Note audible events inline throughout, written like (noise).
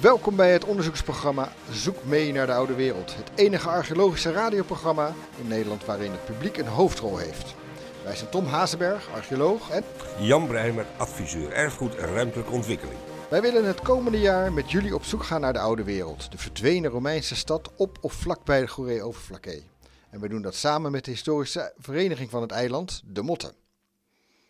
Welkom bij het onderzoeksprogramma Zoek mee naar de oude wereld. Het enige archeologische radioprogramma in Nederland waarin het publiek een hoofdrol heeft. Wij zijn Tom Hazenberg, archeoloog en Jan Breimer, adviseur erfgoed en ruimtelijke ontwikkeling. wij willen het komende jaar met jullie op zoek gaan naar de oude wereld. De verdwenen Romeinse stad op of vlakbij de Goeree-Overflakkee. En we doen dat samen met de historische vereniging van het eiland, de Motten.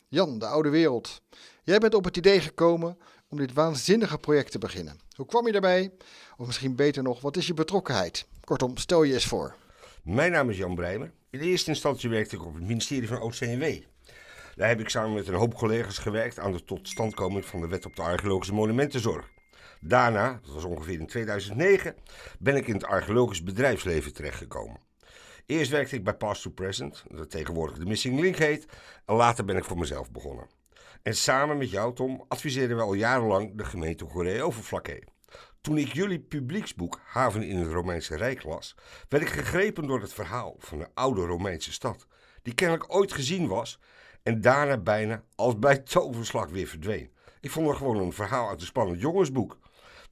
Jan, de oude wereld. Jij bent op het idee gekomen om dit waanzinnige project te beginnen. Hoe kwam je daarbij? Of misschien beter nog, wat is je betrokkenheid? Kortom, stel je eens voor. Mijn naam is Jan Breimer. In eerste instantie werkte ik op het ministerie van OCW. Daar heb ik samen met een hoop collega's gewerkt aan de totstandkoming van de wet op de archeologische monumentenzorg. Daarna, dat was ongeveer in 2009, ben ik in het archeologisch bedrijfsleven terechtgekomen. Eerst werkte ik bij Past to Present, dat tegenwoordig de Missing Link heet, en later ben ik voor mezelf begonnen. En samen met jou, Tom, adviseerden we al jarenlang de gemeente Goeree-Overflakkee. Toen ik jullie publieksboek Haven in het Romeinse Rijk las, werd ik gegrepen door het verhaal van een oude Romeinse stad, die kennelijk ooit gezien was en daarna bijna als bij toverslag weer verdween. Ik vond het gewoon een verhaal uit een spannend jongensboek.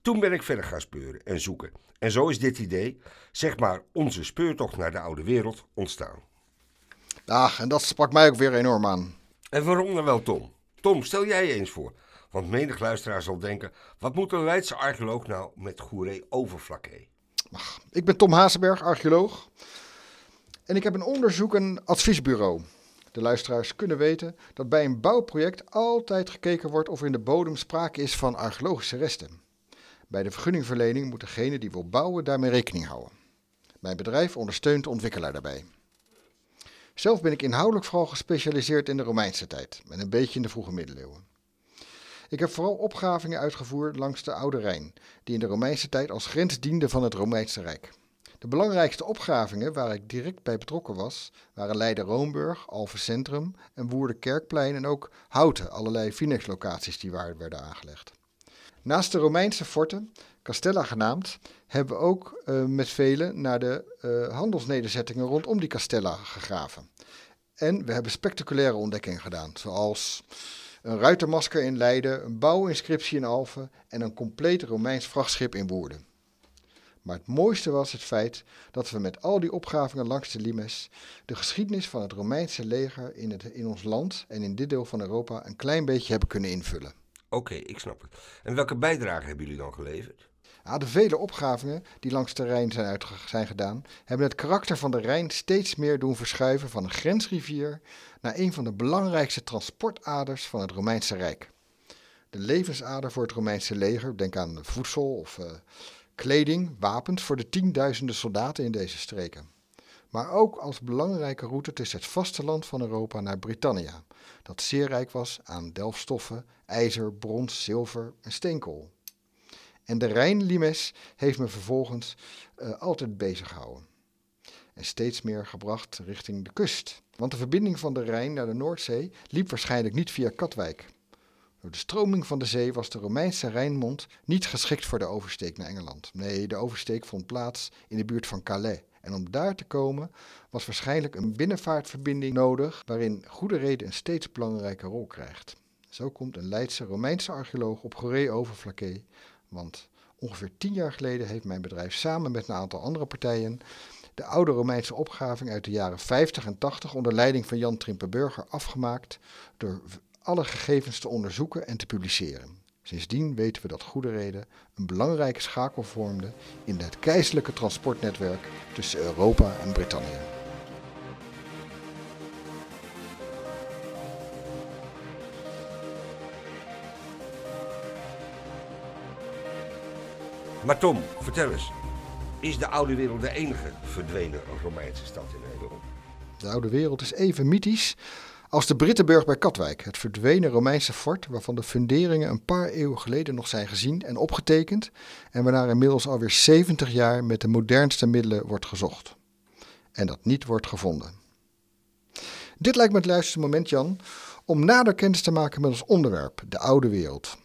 Toen ben ik verder gaan speuren en zoeken. En zo is dit idee, zeg maar onze speurtocht naar de oude wereld, ontstaan. Ach, en dat sprak mij ook weer enorm aan. En waarom dan wel, Tom? Tom, stel jij eens voor. Want menig luisteraar zal denken, wat moet een Leidse archeoloog nou met Goeree-Overflakkee? Ik ben Tom Hazenberg, archeoloog. En ik heb een onderzoek en adviesbureau. De luisteraars kunnen weten dat bij een bouwproject altijd gekeken wordt of in de bodem sprake is van archeologische resten. Bij de vergunningverlening moet degene die wil bouwen daarmee rekening houden. Mijn bedrijf ondersteunt de ontwikkelaar daarbij. Zelf ben ik inhoudelijk vooral gespecialiseerd in de Romeinse tijd en een beetje in de vroege middeleeuwen. Ik heb vooral opgravingen uitgevoerd langs de Oude Rijn, die in de Romeinse tijd als grens diende van het Romeinse Rijk. De belangrijkste opgravingen waar ik direct bij betrokken was, waren Leiden-Roomburg, Alphen Centrum en Woerden-Kerkplein en ook Houten, allerlei Finex-locaties die waar werden aangelegd. Naast de Romeinse forten, Castella genaamd, hebben we ook eh, met velen naar de eh, handelsnederzettingen rondom die Castella gegraven. En we hebben spectaculaire ontdekkingen gedaan, zoals een ruitermasker in Leiden, een bouwinscriptie in Alphen en een compleet Romeins vrachtschip in Woerden. Maar het mooiste was het feit dat we met al die opgravingen langs de Limes de geschiedenis van het Romeinse leger in, het, in ons land en in dit deel van Europa een klein beetje hebben kunnen invullen. Oké, ik snap het. En welke bijdrage hebben jullie dan geleverd? De vele opgravingen die langs de Rijn zijn gedaan, hebben het karakter van de Rijn steeds meer doen verschuiven van een grensrivier naar een van de belangrijkste transportaders van het Romeinse Rijk. De levensader voor het Romeinse leger, denk aan voedsel of eh, kleding, wapens voor de tienduizenden soldaten in deze streken. Maar ook als belangrijke route tussen het vasteland van Europa naar Britannia, dat zeer rijk was aan delfstoffen, ijzer, brons, zilver en steenkool. En de Rijn-limes heeft me vervolgens eh, altijd bezig gehouden. En steeds meer gebracht richting de kust. Want de verbinding van de Rijn naar de Noordzee liep waarschijnlijk niet via Katwijk. Door de stroming van de zee was de Romeinse Rijnmond niet geschikt voor de oversteek naar Engeland. Nee, de oversteek vond plaats in de buurt van Calais. En om daar te komen was waarschijnlijk een binnenvaartverbinding nodig, waarin Goede Reden een steeds belangrijke rol krijgt. Zo komt een Leidse Romeinse archeoloog op Goeree-Overflakkee want ongeveer tien jaar geleden heeft mijn bedrijf samen met een aantal andere partijen de oude Romeinse opgraving uit de jaren 50 en 80 onder leiding van Jan Trimpenburger afgemaakt door alle gegevens te onderzoeken en te publiceren. Sindsdien weten we dat Goede Reden een belangrijke schakel vormde in het keizerlijke transportnetwerk tussen Europa en Brittannië. Maar Tom, vertel eens. Is de oude wereld de enige verdwenen Romeinse stad in Nederland? De oude wereld is even mythisch als de Brittenburg bij Katwijk, het verdwenen Romeinse fort waarvan de funderingen een paar eeuwen geleden nog zijn gezien en opgetekend en waarnaar inmiddels alweer 70 jaar met de modernste middelen wordt gezocht. En dat niet wordt gevonden. Dit lijkt me het juiste moment, Jan, om nader kennis te maken met ons onderwerp, de oude wereld.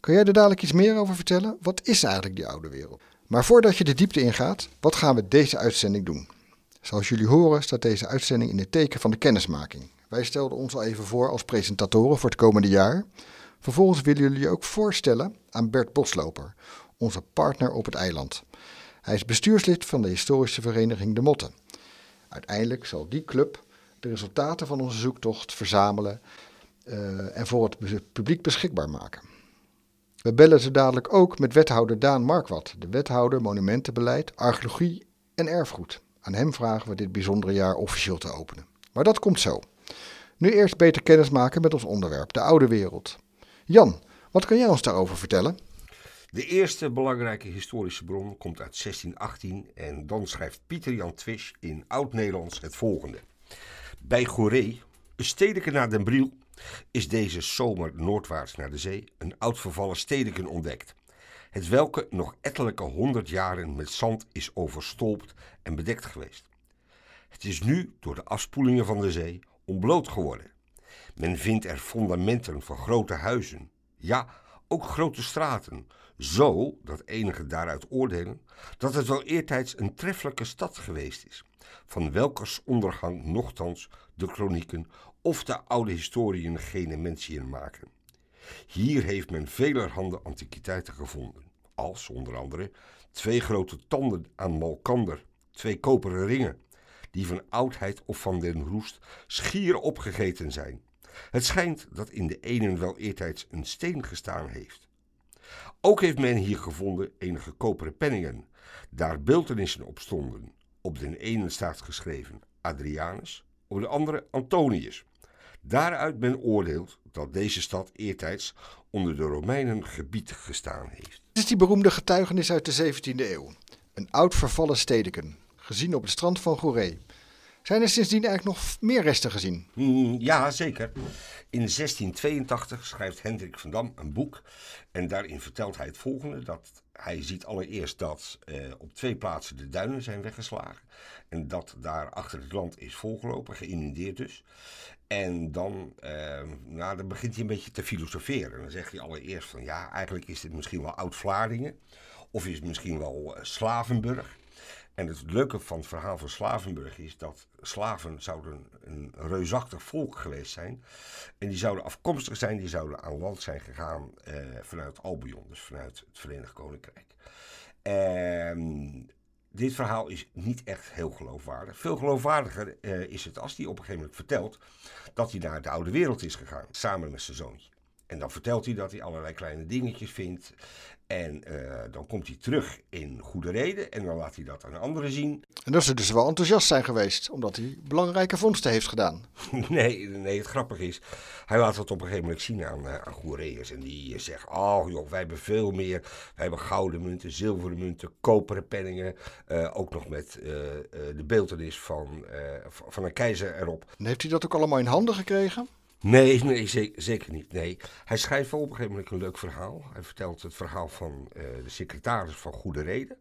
Kan jij er dadelijk iets meer over vertellen? Wat is eigenlijk die oude wereld? Maar voordat je de diepte ingaat, wat gaan we deze uitzending doen? Zoals jullie horen staat deze uitzending in het teken van de kennismaking. Wij stelden ons al even voor als presentatoren voor het komende jaar. Vervolgens willen jullie ook voorstellen aan Bert Bosloper, onze partner op het eiland. Hij is bestuurslid van de historische vereniging De Motten. Uiteindelijk zal die club de resultaten van onze zoektocht verzamelen uh, en voor het publiek beschikbaar maken. We bellen zo dadelijk ook met wethouder Daan Markwat, de wethouder monumentenbeleid, archeologie en erfgoed. Aan hem vragen we dit bijzondere jaar officieel te openen. Maar dat komt zo. Nu eerst beter kennis maken met ons onderwerp, de oude wereld. Jan, wat kan jij ons daarover vertellen? De eerste belangrijke historische bron komt uit 1618 en dan schrijft Pieter Jan Twisch in Oud-Nederlands het volgende. Bij Goree, een stedeke naar Den Briel, is deze zomer noordwaarts naar de zee een oud vervallen stedeken ontdekt. Het welke nog ettelijke honderd jaren met zand is overstolpt en bedekt geweest. Het is nu door de afspoelingen van de zee ontbloot geworden. Men vindt er fundamenten van grote huizen, ja, ook grote straten, zo dat enigen daaruit oordelen dat het wel eertijds een treffelijke stad geweest is, van welkers ondergang nochtans de kronieken of de oude historieën geen mentiën maken. Hier heeft men velerhande antiquiteiten gevonden, als onder andere twee grote tanden aan Malkander, twee koperen ringen, die van oudheid of van den roest schier opgegeten zijn. Het schijnt dat in de ene wel eertijds een steen gestaan heeft. Ook heeft men hier gevonden enige koperen penningen, daar beeldenissen op stonden. Op de ene staat geschreven Adrianus, op de andere Antonius. Daaruit men oordeelt dat deze stad eertijds onder de Romeinen gebied gestaan heeft. Dit is die beroemde getuigenis uit de 17e eeuw. Een oud vervallen stedeken, gezien op het strand van Goeree. Zijn er sindsdien eigenlijk nog meer resten gezien? Mm, ja, zeker. In 1682 schrijft Hendrik van Dam een boek. En daarin vertelt hij het volgende: dat hij ziet allereerst dat eh, op twee plaatsen de duinen zijn weggeslagen. En dat daar achter het land is volgelopen, geïnundeerd dus. En dan, eh, nou, dan begint hij een beetje te filosoferen. Dan zegt hij allereerst van ja, eigenlijk is dit misschien wel Oud-Vlaardingen. Of is het misschien wel uh, Slavenburg. En het leuke van het verhaal van Slavenburg is dat slaven zouden een reusachtig volk geweest zijn. En die zouden afkomstig zijn, die zouden aan land zijn gegaan eh, vanuit Albion, dus vanuit het Verenigd Koninkrijk. En dit verhaal is niet echt heel geloofwaardig. Veel geloofwaardiger eh, is het als hij op een gegeven moment vertelt dat hij naar de oude wereld is gegaan, samen met zijn zoontje. En dan vertelt hij dat hij allerlei kleine dingetjes vindt. En uh, dan komt hij terug in goede reden en dan laat hij dat aan anderen zien. En dat ze dus wel enthousiast zijn geweest, omdat hij belangrijke vondsten heeft gedaan. (laughs) nee, nee, het grappige is, hij laat het op een gegeven moment zien aan, uh, aan Goereërs. En die uh, zegt, oh joh, wij hebben veel meer. Wij hebben gouden munten, zilveren munten, koperen penningen. ook nog met de beeldenis van, van een keizer erop. En heeft hij dat ook allemaal in handen gekregen? Nee, nee zeker niet. Nee. Hij schrijft wel op een gegeven moment een leuk verhaal. Hij vertelt het verhaal van uh, de secretaris van Goede Reden.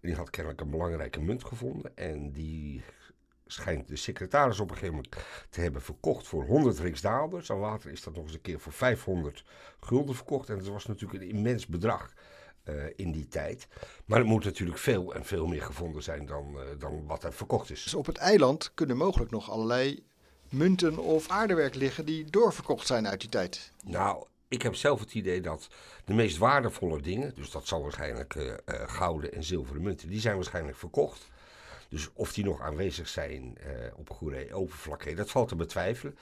Die had kennelijk een belangrijke munt gevonden. En die schijnt de secretaris op een gegeven moment te hebben verkocht voor 100 riksdaalders. En later is dat nog eens een keer voor 500 gulden verkocht. En dat was natuurlijk een immens bedrag. Uh, in die tijd. Maar het moet natuurlijk veel en veel meer gevonden zijn dan, uh, dan wat er verkocht is. Dus op het eiland kunnen mogelijk nog allerlei munten of aardewerk liggen die doorverkocht zijn uit die tijd? Nou, ik heb zelf het idee dat de meest waardevolle dingen, dus dat zal waarschijnlijk uh, uh, gouden en zilveren munten, die zijn waarschijnlijk verkocht. Dus of die nog aanwezig zijn uh, op goede oppervlakte, dat valt te betwijfelen.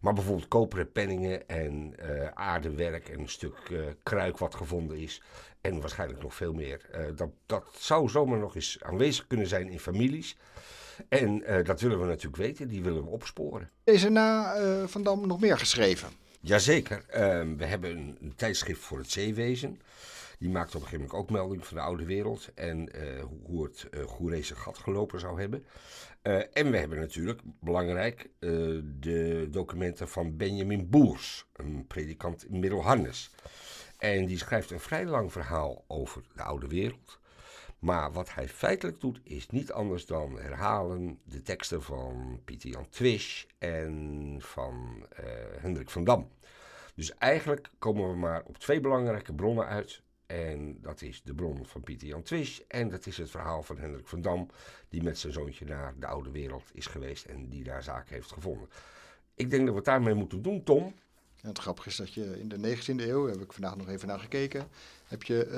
Maar bijvoorbeeld koperen penningen en aardewerk en een stuk kruik wat gevonden is. En waarschijnlijk nog veel meer. dat, dat zou zomaar nog eens aanwezig kunnen zijn in families. En uh, dat willen we natuurlijk weten, die willen we opsporen. Is er na uh, Van Dam nog meer geschreven? Jazeker. Uh, we hebben een, een, tijdschrift voor het zeewezen. Die maakt op een gegeven moment ook melding van de oude wereld en uh, hoe het uh, Goerese gat gelopen zou hebben. en we hebben natuurlijk, belangrijk, de documenten van Benjamin Boers, een predikant in Middelharnis. En die schrijft een vrij lang verhaal over de oude wereld. Maar wat hij feitelijk doet, is niet anders dan herhalen de teksten van Pieter Jan Twisch en van uh, Hendrik van Dam. Dus eigenlijk komen we maar op twee belangrijke bronnen uit. En dat is de bron van Pieter Jan Twisch en dat is het verhaal van Hendrik van Dam, die met zijn zoontje naar de oude wereld is geweest en die daar zaken heeft gevonden. Ik denk dat we het daarmee moeten doen, Tom. Het grappige is dat je in de 19e eeuw, heb ik vandaag nog even naar gekeken, heb je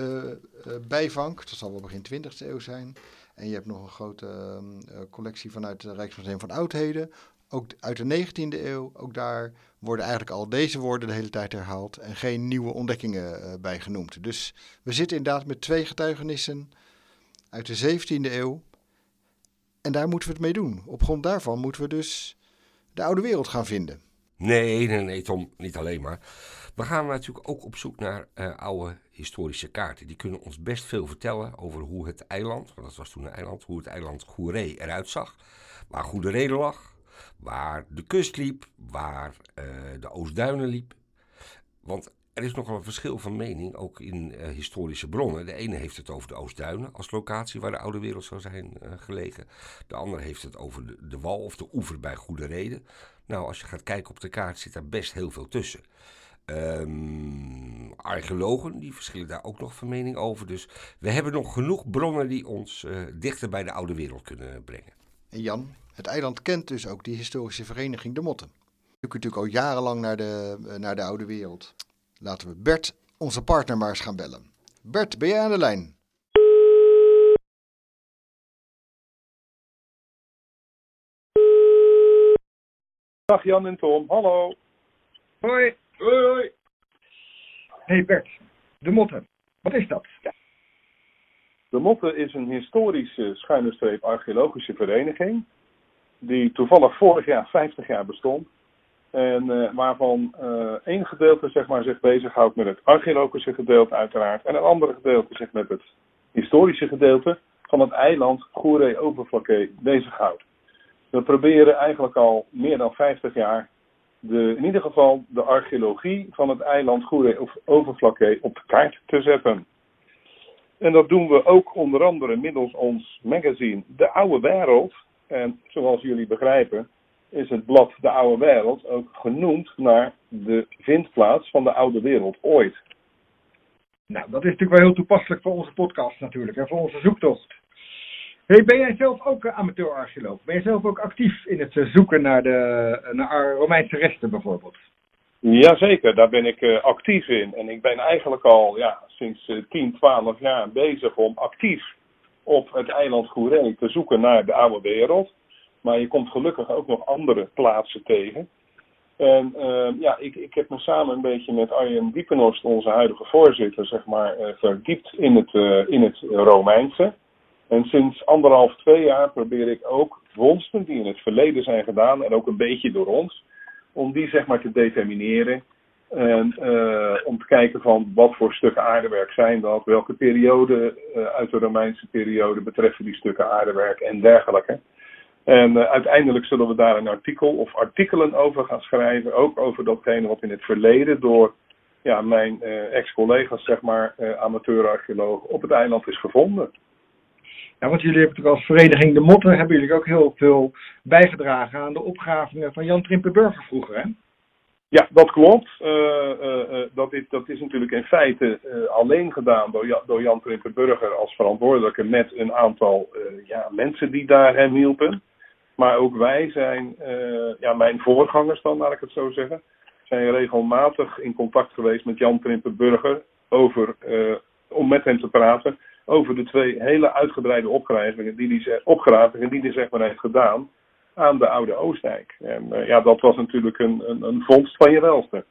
uh, dat zal wel begin 20e eeuw zijn. En je hebt nog een grote uh, collectie vanuit het Rijksmuseum van Oudheden, ook uit de 19e eeuw. Ook daar worden eigenlijk al deze woorden de hele tijd herhaald en geen nieuwe ontdekkingen bij genoemd. Dus we zitten inderdaad met twee getuigenissen uit de 17e eeuw. En daar moeten we het mee doen. Op grond daarvan moeten we dus de oude wereld gaan vinden. Nee, nee, nee, Tom, niet alleen maar. We gaan natuurlijk ook op zoek naar uh, oude historische kaarten. Die kunnen ons best veel vertellen over hoe het eiland, want dat was toen een eiland, hoe het eiland Goeree eruit zag. Waar Goede lag, waar de kust liep, waar uh, de Oostduinen liep. Want er is nogal een verschil van mening, ook in uh, historische bronnen. De ene heeft het over de Oostduinen als locatie waar de oude wereld zou zijn gelegen. De andere heeft het over de, de, wal of de oever bij Goede Reden. Nou, als je gaat kijken op de kaart zit daar best heel veel tussen. Um, archeologen die verschillen daar ook nog van mening over. Dus we hebben nog genoeg bronnen die ons uh, dichter bij de oude wereld kunnen brengen. En Jan, het eiland kent dus ook die historische vereniging De Motten. Je kunt natuurlijk al jarenlang naar de, naar de oude wereld. Laten we Bert, onze partner, maar eens gaan bellen. Bert, ben jij aan de lijn? Dag Jan en Tom, hallo. Hoi. Hoi, hoi. Hey Bert, de Motte, wat is dat? De Motte is een historische schuine streep archeologische vereniging. Die toevallig vorig jaar 50 jaar bestond. En uh, waarvan uh, één gedeelte zeg maar, zich bezighoudt met het archeologische gedeelte uiteraard. En een andere gedeelte zich met het historische gedeelte van het eiland Goeree-Overflakkee bezighoudt. We proberen eigenlijk al meer dan 50 jaar de, in ieder geval de archeologie van het eiland Goeree-Overflakkee op de kaart te zetten. En dat doen we ook onder andere middels ons magazine De Oude Wereld. En zoals jullie begrijpen is het blad De Oude Wereld ook genoemd naar de vindplaats van de oude wereld ooit. Nou, dat is natuurlijk wel heel toepasselijk voor onze podcast natuurlijk en voor onze zoektocht. Hey, ben jij zelf ook amateur-archeoloog? Ben je zelf ook actief in het zoeken naar de naar Romeinse resten bijvoorbeeld? Jazeker, daar ben ik actief in. En ik ben eigenlijk al ja, sinds uh, 10, 12 jaar bezig om actief op het eiland Goeree te zoeken naar de oude wereld. Maar je komt gelukkig ook nog andere plaatsen tegen. En ja, ik, ik heb me samen een beetje met Arjen Diepenost, onze huidige voorzitter, zeg maar, verdiept in het, in het Romeinse. En sinds anderhalf, twee jaar probeer ik ook vondsten die in het verleden zijn gedaan, en ook een beetje door ons, om die zeg maar te determineren. En om te kijken van wat voor stukken aardewerk zijn dat, welke periode uit de Romeinse periode betreffen die stukken aardewerk en dergelijke. En uh, uiteindelijk zullen we daar een artikel of artikelen over gaan schrijven. Ook over datgene wat in het verleden door ja, mijn ex-collega's, zeg maar, amateur-archeologen, op het eiland is gevonden. Ja, want jullie hebben natuurlijk als vereniging De Motten hebben jullie ook heel veel bijgedragen aan de opgravingen van Jan Trimpe Burger vroeger, hè? Ja, dat klopt. dat, is, dat is natuurlijk in feite alleen gedaan door, door Jan Trimpe Burger als verantwoordelijke met een aantal ja, mensen die daar hem hielpen. Maar ook wij zijn, ja, mijn voorgangers dan, laat ik het zo zeggen, zijn regelmatig in contact geweest met Jan Burger over, om met hem te praten over de twee hele uitgebreide opgravingen die hij, opgravingen die hij zeg maar heeft gedaan aan de Oude Oostdijk. En uh, ja, dat was natuurlijk een, een, een vondst van je welste.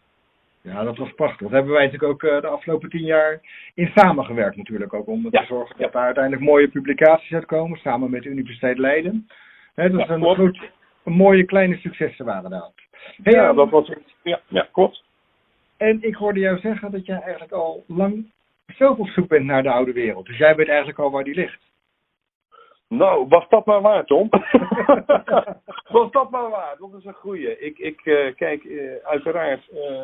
Ja, dat was prachtig. Dat hebben wij natuurlijk ook uh, de afgelopen tien jaar in samengewerkt natuurlijk ook. Om ja. te zorgen dat daar uiteindelijk mooie publicaties uitkomen, samen met de Universiteit Leiden. He, dat is Ja, een, groot, een mooie kleine successen waren dat. Hey, ja, dat was, ja, ja, klopt. En ik hoorde jou zeggen dat jij eigenlijk al lang zelf op zoek bent naar de oude wereld. Dus jij weet eigenlijk al waar die ligt. Nou, was dat maar waar, Tom? (laughs) was dat maar waar? Dat is een goeie. Ik, ik eh, kijk, eh, uiteraard eh,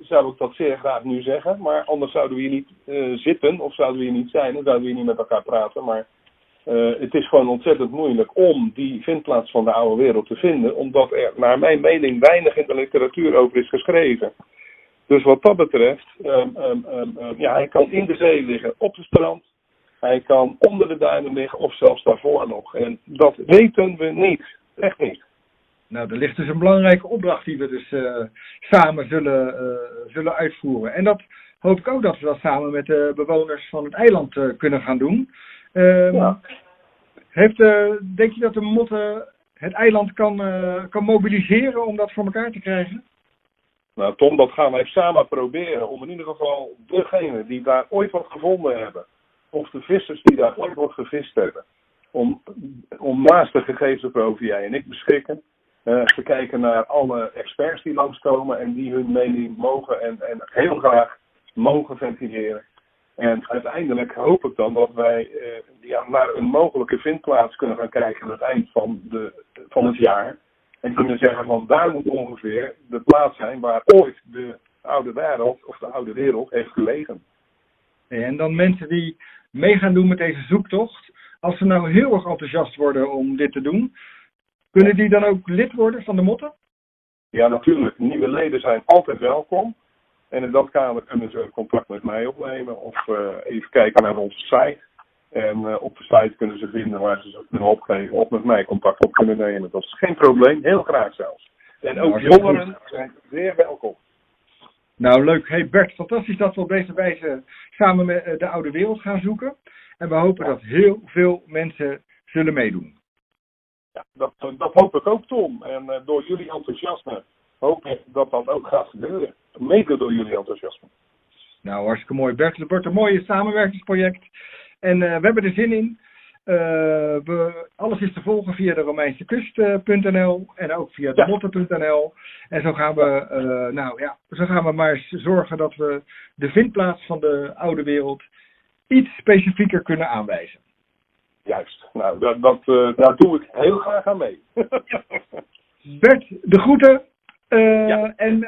zou ik dat zeer graag nu zeggen, maar anders zouden we hier niet zitten of zouden we hier niet zijn en zouden we hier niet met elkaar praten. Maar het is gewoon ontzettend moeilijk om die vindplaats van de oude wereld te vinden, omdat er naar mijn mening weinig in de literatuur over is geschreven. Dus wat dat betreft, ehm, ehm, ehm, ja, hij kan in de zee liggen op het strand. Hij kan onder de duinen liggen of zelfs daarvoor nog. En dat weten we niet. Echt niet. Nou, er ligt dus een belangrijke opdracht die we dus uh, samen zullen, uh, zullen uitvoeren. En dat hoop ik ook dat we dat samen met de bewoners van het eiland uh, kunnen gaan doen. Ja. heeft, denk je dat de motten het eiland kan, kan mobiliseren om dat voor elkaar te krijgen? Nou, Tom, dat gaan wij samen proberen. Om in ieder geval degenen die daar ooit wat gevonden hebben, of de vissers die daar ooit wat gevist hebben, om, om naast de gegevens waarover jij en ik beschikken, uh, te kijken naar alle experts die langskomen en die hun mening mogen en, en heel graag mogen ventileren. En uiteindelijk hoop ik dan dat wij uh, ja, naar een mogelijke vindplaats kunnen gaan kijken aan het eind van, de, van het jaar. En kunnen zeggen van daar moet ongeveer de plaats zijn waar ooit de oude wereld of de oude wereld heeft gelegen. En dan mensen die mee gaan doen met deze zoektocht, als ze nou heel erg enthousiast worden om dit te doen, kunnen die dan ook lid worden van de Motten? Ja, natuurlijk. Nieuwe leden zijn altijd welkom. En in dat kader kunnen ze contact met mij opnemen of uh, even kijken naar onze site. En uh, op de site kunnen ze vinden waar ze ze kunnen opgeven of met mij contact op kunnen nemen. Dat is geen probleem, heel graag zelfs. En ook jongeren zijn zeer welkom. Nou, leuk. Hey Bert, fantastisch dat we op deze wijze samen met eh, de oude wereld gaan zoeken. En we hopen dat heel veel mensen zullen meedoen. Ja, dat, dat hoop ik ook, Tom. En uh, door jullie enthousiasme hoop ik dat dat ook gaat gebeuren. Mede door jullie enthousiasme. Nou, hartstikke mooi. Bert, het wordt een mooie samenwerkingsproject. En uh, we hebben er zin in. Uh, we, alles is te volgen via de Romeinse kust.nl en ook via de motten.nl. En zo gaan we, uh, nou ja, zo gaan we maar zorgen dat we de vindplaats van de oude wereld iets specifieker kunnen aanwijzen. Juist. Nou, dat, dat, uh, daar doe ik heel graag aan mee. (laughs) Bert, de groeten. Ja. En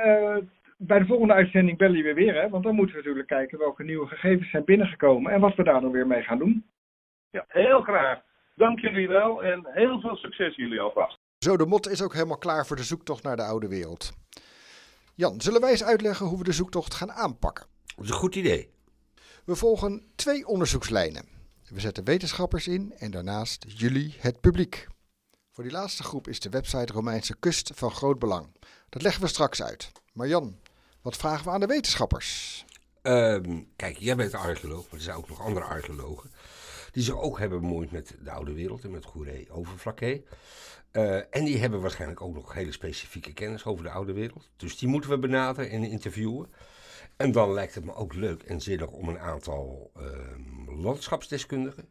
bij de volgende uitzending bellen we weer, hè? Want dan moeten we natuurlijk kijken welke nieuwe gegevens zijn binnengekomen en wat we daar dan weer mee gaan doen. Ja, heel graag. Dank jullie wel en heel veel succes jullie alvast. Zo, de mot is ook helemaal klaar voor de zoektocht naar de oude wereld. Jan, zullen wij eens uitleggen hoe we de zoektocht gaan aanpakken? Dat is een goed idee. We volgen twee onderzoekslijnen. We zetten wetenschappers in en daarnaast jullie, het publiek. Voor die laatste groep is de website Romeinse Kust van groot belang. Dat leggen we straks uit. Maar Jan, wat vragen we aan de wetenschappers? Um, kijk, jij bent archeoloog, maar er zijn ook nog andere archeologen. Die zich ook hebben bemoeid met de oude wereld en met Goeree Overflakkee. Uh, en die hebben waarschijnlijk ook nog hele specifieke kennis over de oude wereld. Dus die moeten we benaderen en interviewen. En dan lijkt het me ook leuk en zinnig om een aantal uh, landschapsdeskundigen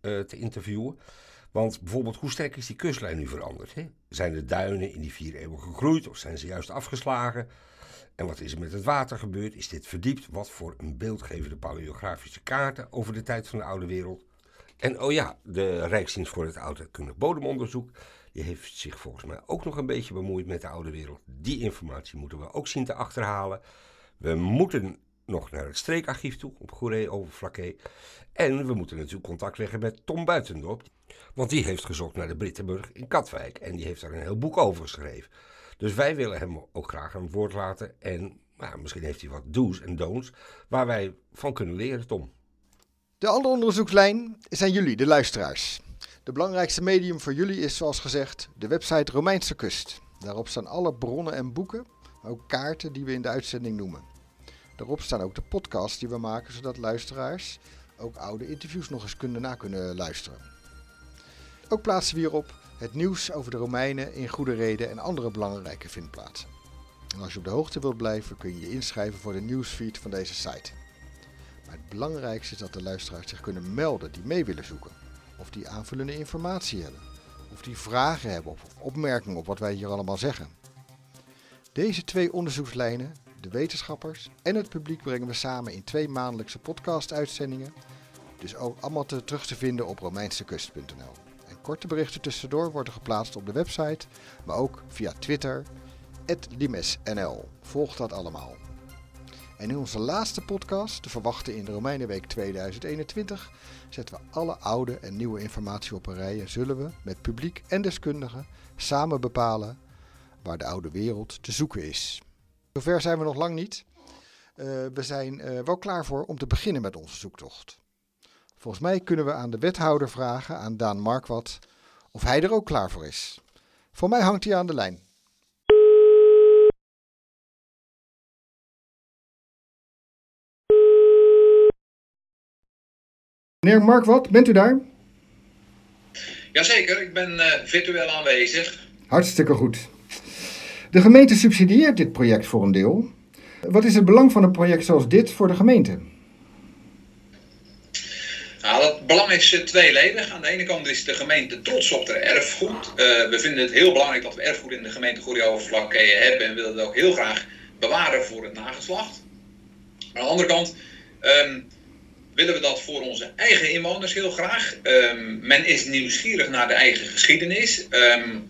uh, te interviewen. Want bijvoorbeeld, hoe sterk is die kustlijn nu veranderd? Hè? Zijn de duinen in die vier eeuwen gegroeid of zijn ze juist afgeslagen? En wat is er met het water gebeurd? Is dit verdiept? Wat voor een beeld geven de paleografische kaarten over de tijd van de oude wereld? En oh ja, de Rijksdienst voor het Oudheidkundig Bodemonderzoek, die heeft zich volgens mij ook nog een beetje bemoeid met de oude wereld. Die informatie moeten we ook zien te achterhalen. We moeten nog naar het streekarchief toe op Goeree Overflakkee. En we moeten natuurlijk contact leggen met Tom Buitendorp. Want die heeft gezocht naar de Brittenburg in Katwijk. En die heeft daar een heel boek over geschreven. Dus wij willen hem ook graag aan het woord laten. En nou, misschien heeft hij wat do's en don'ts waar wij van kunnen leren, Tom. De andere onderzoekslijn zijn jullie, de luisteraars. De belangrijkste medium voor jullie is, zoals gezegd, de website Romeinse Kust. Daarop staan alle bronnen en boeken, ook kaarten die we in de uitzending noemen. Daarop staan ook de podcasts die we maken, zodat luisteraars ook oude interviews nog eens kunnen na kunnen luisteren. Ook plaatsen we hierop het nieuws over de Romeinen in goede reden en andere belangrijke vindplaatsen. En als je op de hoogte wilt blijven, kun je je inschrijven voor de nieuwsfeed van deze site. Maar het belangrijkste is dat de luisteraars zich kunnen melden die mee willen zoeken. Of die aanvullende informatie hebben. Of die vragen hebben of opmerkingen op wat wij hier allemaal zeggen. Deze twee onderzoekslijnen, de wetenschappers en het publiek, brengen we samen in twee maandelijkse podcast-uitzendingen. Dus ook allemaal te, terug te vinden op romeinsekust.nl. Korte berichten tussendoor worden geplaatst op de website, maar ook via Twitter, limesnl. Volg dat allemaal. En in onze laatste podcast, te verwachten in de Romeinenweek 2021, zetten we alle oude en nieuwe informatie op een rij en zullen we met publiek en deskundigen samen bepalen waar de oude wereld te zoeken is. Zover zijn we nog lang niet. Uh, we zijn uh, wel klaar voor om te beginnen met onze zoektocht. Volgens mij kunnen we aan de wethouder vragen, aan Daan Markwat, of hij er ook klaar voor is. Voor mij hangt hij aan de lijn. Meneer Mark Wat, bent u daar? Jazeker, ik ben uh, virtueel aanwezig. Hartstikke goed. De gemeente subsidieert dit project voor een deel. Wat is het belang van een project zoals dit voor de gemeente? Nou, dat belang is tweeledig. Aan de ene kant is de gemeente trots op de erfgoed. Uh, we vinden het heel belangrijk dat we erfgoed in de gemeente Goede hebben en willen het ook heel graag bewaren voor het nageslacht. aan de andere kant um, willen we dat voor onze eigen inwoners heel graag. Um, men is nieuwsgierig naar de eigen geschiedenis. Um,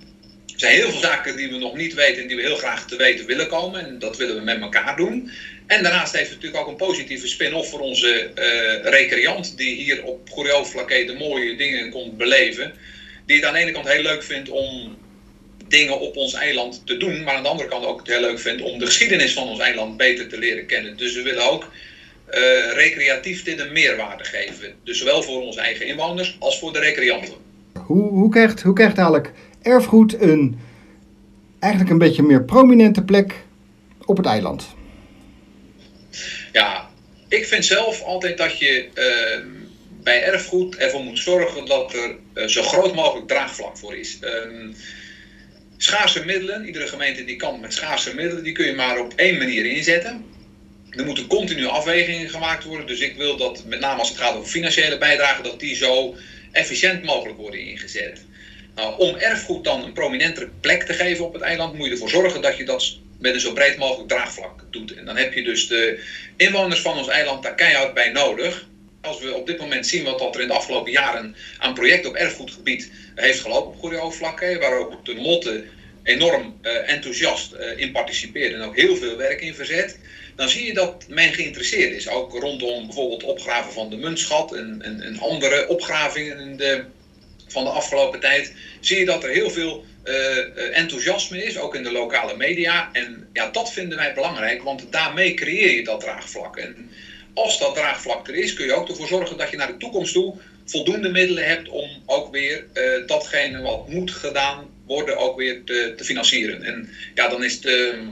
er zijn heel veel zaken die we nog niet weten en die we heel graag te weten willen komen. En dat willen we met elkaar doen. En daarnaast heeft het natuurlijk ook een positieve spin-off voor onze uh, recreant die hier op Goerjooflaké de mooie dingen komt beleven. Die het aan de ene kant heel leuk vindt om dingen op ons eiland te doen, maar aan de andere kant ook het heel leuk vindt om de geschiedenis van ons eiland beter te leren kennen. Dus we willen ook uh, recreatief dit een meerwaarde geven. Dus zowel voor onze eigen inwoners als voor de recreanten. Hoe, hoe, krijgt, hoe krijgt eigenlijk erfgoed een eigenlijk een beetje meer prominente plek op het eiland? Ja, ik vind zelf altijd dat je uh, bij erfgoed ervoor moet zorgen dat er uh, zo groot mogelijk draagvlak voor is. Um, schaarse middelen, iedere gemeente die kan met schaarse middelen, die kun je maar op één manier inzetten. Er moeten continu afwegingen gemaakt worden. Dus ik wil dat, met name als het gaat over financiële bijdragen, dat die zo efficiënt mogelijk worden ingezet. Nou, om erfgoed dan een prominentere plek te geven op het eiland, moet je ervoor zorgen dat je dat met een zo breed mogelijk draagvlak doet. En dan heb je dus de inwoners van ons eiland daar keihard bij nodig. Als we op dit moment zien wat er in de afgelopen jaren aan projecten op erfgoedgebied heeft gelopen op goede vlakken, waar ook de Lotte enorm uh, enthousiast uh, in participeert en ook heel veel werk in verzet dan zie je dat men geïnteresseerd is. Ook rondom bijvoorbeeld opgraven van de muntschat en, en, en andere opgravingen in de, van de afgelopen tijd. Zie je dat er heel veel uh, enthousiasme is, ook in de lokale media. En ja, dat vinden wij belangrijk, want daarmee creëer je dat draagvlak. En als dat draagvlak er is, kun je ook ervoor zorgen dat je naar de toekomst toe voldoende middelen hebt om ook weer uh, datgene wat moet gedaan worden, ook weer te, te financieren. En ja, dan is de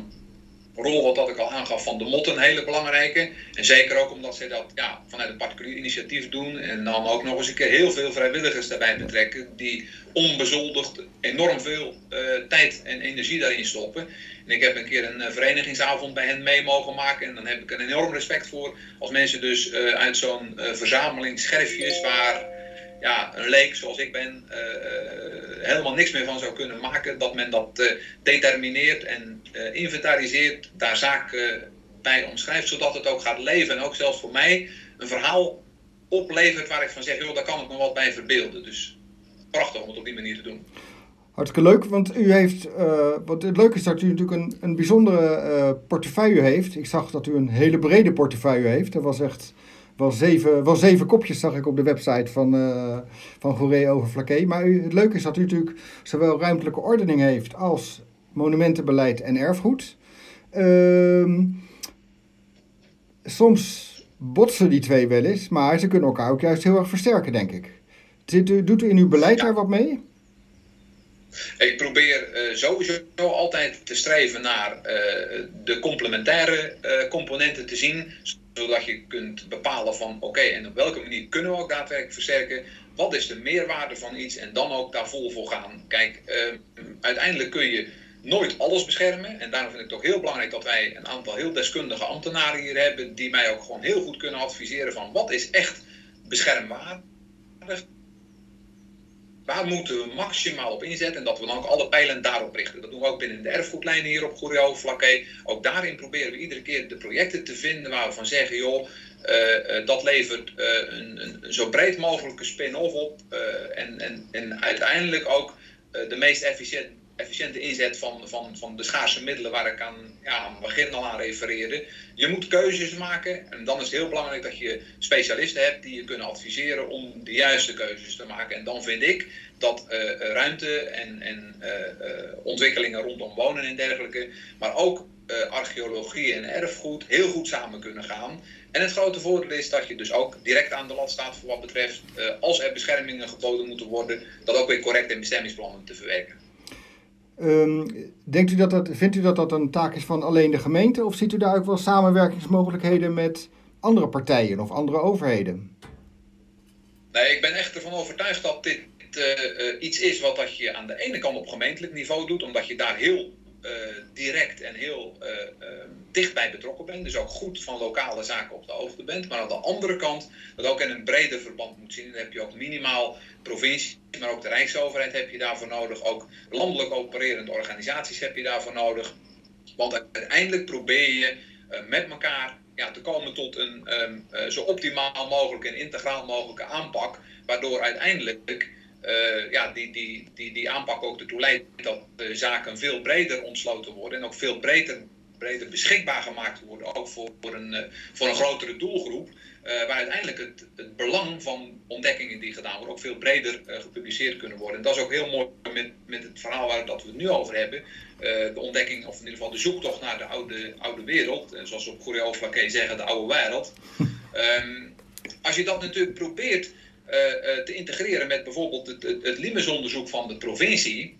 rol, wat dat ik al aangaf, van de mot een hele belangrijke. En zeker ook omdat zij dat ja, vanuit een particulier initiatief doen. En dan ook nog eens een keer heel veel vrijwilligers daarbij betrekken. Die onbezoldigd enorm veel uh, tijd en energie daarin stoppen. En ik heb een keer een uh, verenigingsavond bij hen mee mogen maken. En dan heb ik een enorm respect voor. Als mensen dus uh, uit zo'n verzameling scherfjes waar ja, een leek zoals ik ben uh, helemaal niks meer van zou kunnen maken. Dat men dat uh, determineert en inventariseert, daar zaken bij omschrijft, zodat het ook gaat leven. En ook zelfs voor mij een verhaal oplevert waar ik van zeg, joh, daar kan ik me wat bij verbeelden. Dus prachtig om het op die manier te doen. Hartstikke leuk, want u heeft, wat het leuke is dat u natuurlijk een, een bijzondere portefeuille heeft. Ik zag dat u een hele brede portefeuille heeft. Dat was echt wel zeven, wel zeven kopjes zag ik op de website van, uh, van Goeree over Flaké. Maar u, het leuke is dat u natuurlijk zowel ruimtelijke ordening heeft als monumentenbeleid en erfgoed. Uh, soms botsen die twee wel eens, maar ze kunnen elkaar ook juist heel erg versterken, denk ik. Zit doet u in uw beleid ja. daar wat mee? Ik probeer uh, sowieso altijd te streven naar uh, de complementaire uh, componenten te zien, zodat je kunt bepalen van oké, en op welke manier kunnen we ook daadwerkelijk versterken? Wat is de meerwaarde van iets en dan ook daar vol voor gaan? Kijk, uiteindelijk kun je nooit alles beschermen. En daarom vind ik het ook heel belangrijk dat wij een aantal heel deskundige ambtenaren hier hebben, die mij ook gewoon heel goed kunnen adviseren van wat is echt beschermwaardig Waar moeten we maximaal op inzetten en dat we dan ook alle pijlen daarop richten. Dat doen we ook binnen de erfgoedlijnen hier op Goerjouw-Vlakke. Ook daarin proberen we iedere keer de projecten te vinden waar we van zeggen, joh, uh, uh, dat levert uh, een, een, zo breed mogelijke spin-off op. en, en, en uiteindelijk ook de meest efficiënt, efficiënte inzet van, van, van de schaarse middelen waar ik aan, ja, aan het begin al aan refereerde. Je moet keuzes maken en dan is het heel belangrijk dat je specialisten hebt die je kunnen adviseren om de juiste keuzes te maken. En dan vind ik dat uh, ruimte en, en uh, ontwikkelingen rondom wonen en dergelijke, maar ook archeologie en erfgoed heel goed samen kunnen gaan. En het grote voordeel is dat je dus ook direct aan de lat staat voor wat betreft, als er beschermingen geboden moeten worden, dat ook weer correct in bestemmingsplannen te verwerken. Ehm, denkt u dat dat, vindt u dat dat een taak is van alleen de gemeente of ziet u daar ook wel samenwerkingsmogelijkheden met andere partijen of andere overheden? Nee, ik ben echt ervan overtuigd dat dit uh, iets is wat dat je aan de ene kant op gemeentelijk niveau doet, omdat je daar heel direct en heel uh, dichtbij betrokken bent. Dus ook goed van lokale zaken op de hoogte bent. Maar aan de andere kant dat ook in een breder verband moet zien. Dan heb je ook minimaal provincie, maar ook de Rijksoverheid heb je daarvoor nodig. Ook landelijk opererende organisaties heb je daarvoor nodig. Want uiteindelijk probeer je met elkaar ja, te komen tot een um, zo optimaal mogelijk en integraal mogelijke aanpak. Waardoor uiteindelijk uh, ja, die, die, die, die aanpak ook ertoe leidt dat de zaken veel breder ontsloten worden en ook veel breder, breder beschikbaar gemaakt worden, ook voor, voor, een, uh, voor een grotere doelgroep. Uh, waar uiteindelijk het, het belang van ontdekkingen die gedaan worden ook veel breder gepubliceerd kunnen worden. En dat is ook heel mooi met, met het verhaal waar dat we het nu over hebben. de ontdekking, of in ieder geval de zoektocht naar de oude, oude wereld. zoals we op Goeree zeggen, de oude wereld. Um, (laughs) als je dat natuurlijk probeert eh, eh, te integreren met bijvoorbeeld het, het, het LIMES-onderzoek van de provincie,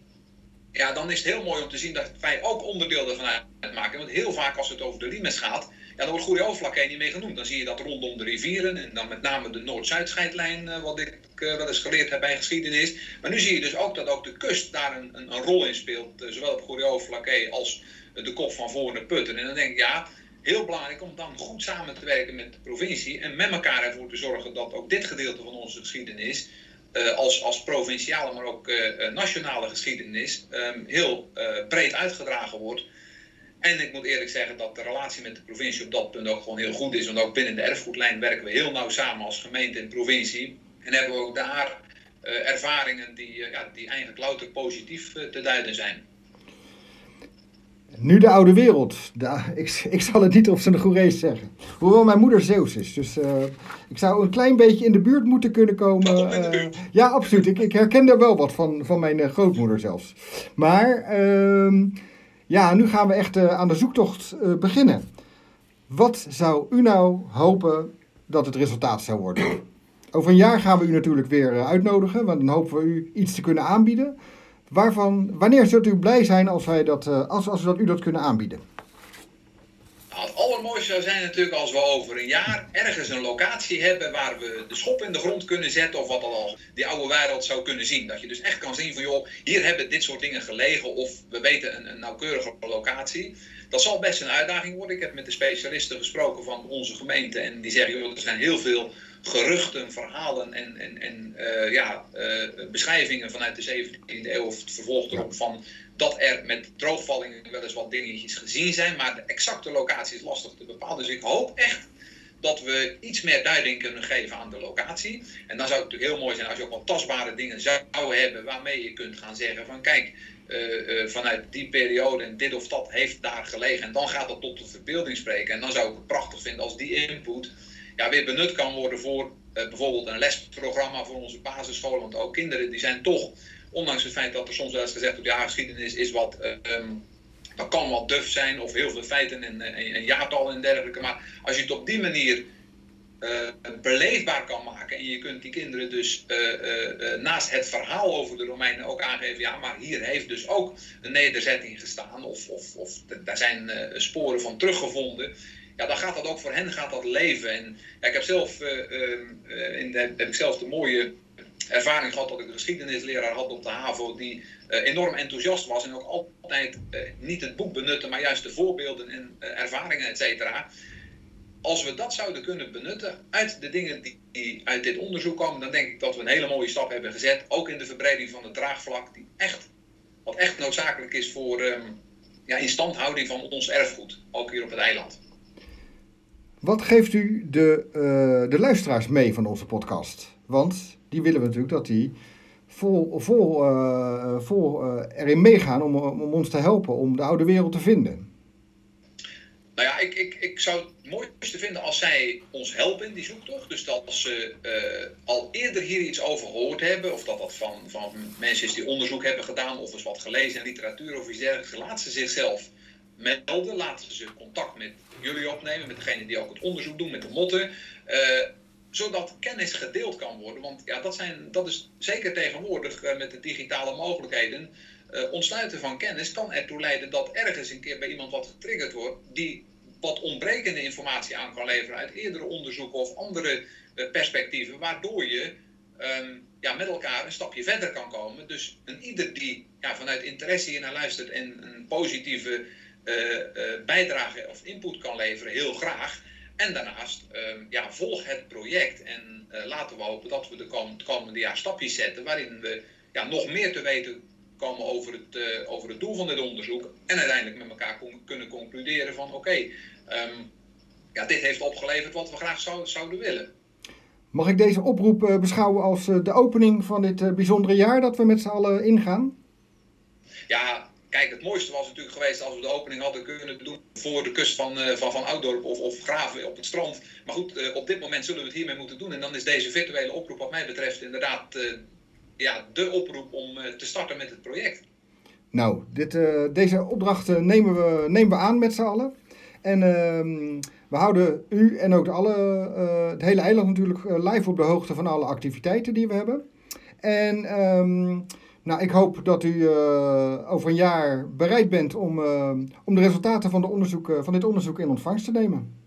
ja, dan is het heel mooi om te zien dat wij ook onderdeel ervan uitmaken. Want heel vaak als het over de Limes gaat, ja, dan wordt Goede Overflakkee niet mee genoemd. Dan zie je dat rondom de rivieren en dan met name de Noord-Zuid-scheidlijn, uh, wat ik wel eens geleerd heb bij geschiedenis. Maar nu zie je dus ook dat ook de kust daar een, een, rol in speelt, zowel op Goede als de kop van Voorne Putten. En dan denk ik, ja, heel belangrijk om dan goed samen te werken met de provincie en met elkaar ervoor te zorgen dat ook dit gedeelte van onze geschiedenis, uh, als, als provinciale, maar ook uh, nationale geschiedenis, um, heel breed uitgedragen wordt. En ik moet eerlijk zeggen dat de relatie met de provincie op dat punt ook gewoon heel goed is. Want ook binnen de erfgoedlijn werken we heel nauw samen als gemeente en provincie. En hebben we ook daar ervaringen die, ja, die eigenlijk louter positief te duiden zijn. Nu de oude wereld. (laughs) ik, ik zal het niet op zijn Goerees zeggen. Hoewel mijn moeder Zeus is. Dus uh, ik zou een klein beetje in de buurt moeten kunnen komen. Uh, ja, absoluut. Ik, ik herken daar wel wat van, van mijn uh, grootmoeder zelfs. Maar ehm, ja, nu gaan we echt aan de zoektocht beginnen. Wat zou u nou hopen dat het resultaat zou worden? Over een jaar gaan we u natuurlijk weer uitnodigen. Want dan hopen we u iets te kunnen aanbieden. Waarvan, wanneer zult u blij zijn als, wij dat, uh, als, als we dat, u dat kunnen aanbieden? Nou, het allermooiste zou zijn natuurlijk als we over een jaar ergens een locatie hebben waar we de schop in de grond kunnen zetten of wat dan al die oude wereld zou kunnen zien. Dat je dus echt kan zien van joh, hier hebben dit soort dingen gelegen of we weten een, een nauwkeurige locatie. Dat zal best een uitdaging worden. Ik heb met de specialisten gesproken van onze gemeente en die zeggen joh, er zijn heel veel geruchten, verhalen en, en, en uh, ja, uh, beschrijvingen vanuit de 17e eeuw of het vervolg erop van dat er met droogvallingen wel eens wat dingetjes gezien zijn, maar de exacte locatie is lastig te bepalen. Dus ik hoop echt dat we iets meer duiding kunnen geven aan de locatie. En dan zou het natuurlijk heel mooi zijn als je ook wat tastbare dingen zou hebben waarmee je kunt gaan zeggen van kijk, uh, uh, vanuit die periode en dit of dat heeft daar gelegen. En dan gaat dat tot de verbeelding spreken. En dan zou ik het prachtig vinden als die input ja, weer benut kan worden voor uh, bijvoorbeeld een lesprogramma voor onze basisscholen. Want ook kinderen die zijn toch, ondanks het feit dat er soms wel eens gezegd wordt, ja, geschiedenis is wat, um, dat kan wat duf zijn of heel veel feiten en, en, en jaartallen en dergelijke. Maar als je het op die manier uh, beleefbaar kan maken. En je kunt die kinderen dus naast het verhaal over de Romeinen ook aangeven. Ja, maar hier heeft dus ook een nederzetting gestaan. Of, of, of daar zijn sporen van teruggevonden ja, dan gaat dat ook voor hen gaat dat leven. En ja, ik heb zelf, uh, in de, heb ik zelf de mooie ervaring gehad dat ik een geschiedenisleraar had op de HAVO die uh, enorm enthousiast was en ook altijd niet het boek benutte, maar juist de voorbeelden en ervaringen, et cetera. Als we dat zouden kunnen benutten uit de dingen die, die, uit dit onderzoek komen, dan denk ik dat we een hele mooie stap hebben gezet. Ook in de verbreding van het draagvlak, die echt, wat echt noodzakelijk is voor um, ja, instandhouding van ons erfgoed, ook hier op het eiland. Wat geeft u de, uh, de luisteraars mee van onze podcast? Want die willen we natuurlijk dat die vol, vol, uh, vol uh, erin meegaan om, om ons te helpen om de oude wereld te vinden. Nou ja, ik, ik, ik zou het mooiste vinden als zij ons helpen in die zoektocht. Dus dat ze al eerder hier iets over gehoord hebben, of dat dat van, van mensen is die onderzoek hebben gedaan, of eens wat gelezen in literatuur of iets dergelijks. Laat ze zichzelf melden, laten ze contact met jullie opnemen, met degene die ook het onderzoek doen, met de motten. Uh, zodat kennis gedeeld kan worden. Want ja, dat, zijn, dat is zeker tegenwoordig uh, met de digitale mogelijkheden. Uh, ontsluiten van kennis kan ertoe leiden dat ergens een keer bij iemand wat getriggerd wordt, die wat ontbrekende informatie aan kan leveren uit eerdere onderzoeken of andere perspectieven, waardoor je um, ja, met elkaar een stapje verder kan komen. Dus een ieder die ja, vanuit interesse hier naar luistert en een positieve bijdrage of input kan leveren, heel graag. En daarnaast, uh, ja, volg het project en uh, laten we hopen dat we de komende, komende jaar stapjes zetten waarin we ja, nog meer te weten komen over het, uh, over het doel van dit onderzoek. En uiteindelijk met elkaar con kunnen concluderen van oké, okay, um, ja, dit heeft opgeleverd wat we graag zou, zouden willen. Mag ik deze oproep uh, beschouwen als uh, de opening van dit bijzondere jaar dat we met z'n allen ingaan? Ja, Kijk, het mooiste was natuurlijk geweest als we de opening hadden kunnen doen voor de kust van, uh, van, van Oudorp of, of Graven op het strand. Maar goed, uh, op dit moment zullen we het hiermee moeten doen. En dan is deze virtuele oproep wat mij betreft inderdaad uh, ja, de oproep om te starten met het project. Nou, dit, deze opdracht nemen, we, nemen we aan met z'n allen. En ehm, we houden u en ook alle, het hele eiland natuurlijk live op de hoogte van alle activiteiten die we hebben. En... Nou, ik hoop dat u uh, over een jaar bereid bent om, uh, om de resultaten van, de onderzoek, van dit onderzoek in ontvangst te nemen.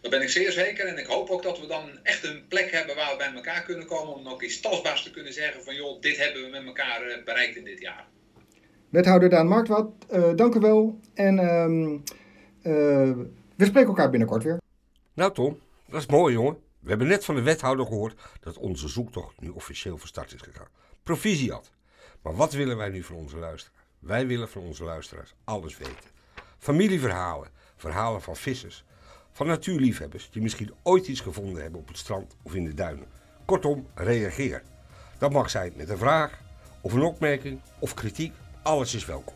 Dat ben ik zeer zeker en ik hoop ook dat we dan echt een plek hebben waar we bij elkaar kunnen komen om ook iets tastbaars te kunnen zeggen van joh, dit hebben we met elkaar bereikt in dit jaar. Wethouder Daan Marktwat, dank u wel en ehm, we spreken elkaar binnenkort weer. Nou Tom, dat is mooi jongen. We hebben net van de wethouder gehoord dat onze zoektocht nu officieel van start is gegaan proficiat. Maar wat willen wij nu van onze luisteraars? Wij willen van onze luisteraars alles weten. Familieverhalen, verhalen van vissers, van natuurliefhebbers die misschien ooit iets gevonden hebben op het strand of in de duinen. Kortom, reageer. Dat mag zijn met een vraag, of een opmerking, of kritiek. Alles is welkom.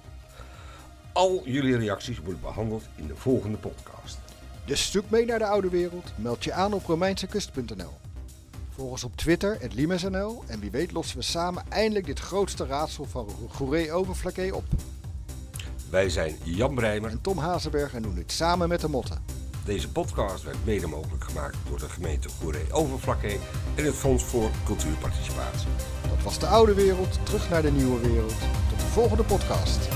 Al jullie reacties worden behandeld in de volgende podcast. Dus zoek mee naar de oude wereld. Meld je aan op romeinsekust.nl. Volg ons op Twitter, het LimesNL. En wie weet lossen we samen eindelijk dit grootste raadsel van Goeree Overflakkee op. Wij zijn Jan Breimer en Tom Hazenberg en doen dit samen met de Motten. Deze podcast werd mede mogelijk gemaakt door de gemeente Goeree Overflakkee en het Fonds voor Cultuurparticipatie. Dat was de oude wereld, terug naar de nieuwe wereld. Tot de volgende podcast.